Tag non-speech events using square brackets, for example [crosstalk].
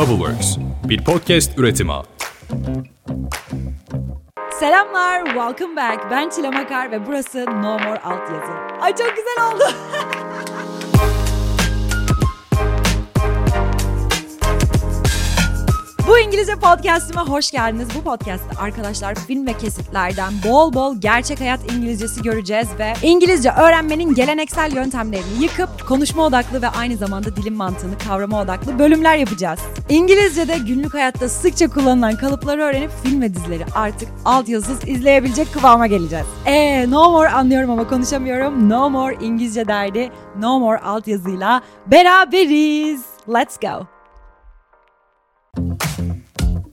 Bubbleworks, bir podcast üretimi. Selamlar, welcome back. Ben Çile Makar ve burası No More Altyazı. Ay çok güzel oldu. [laughs] İngilizce podcast'ime hoş geldiniz. Bu podcast'te arkadaşlar film ve kesitlerden bol bol gerçek hayat İngilizcesi göreceğiz ve İngilizce öğrenmenin geleneksel yöntemlerini yıkıp konuşma odaklı ve aynı zamanda dilin mantığını kavrama odaklı bölümler yapacağız. İngilizce'de günlük hayatta sıkça kullanılan kalıpları öğrenip film ve dizileri artık altyazısız izleyebilecek kıvama geleceğiz. Eee no more anlıyorum ama konuşamıyorum. No more İngilizce derdi. No more altyazıyla beraberiz. Let's go.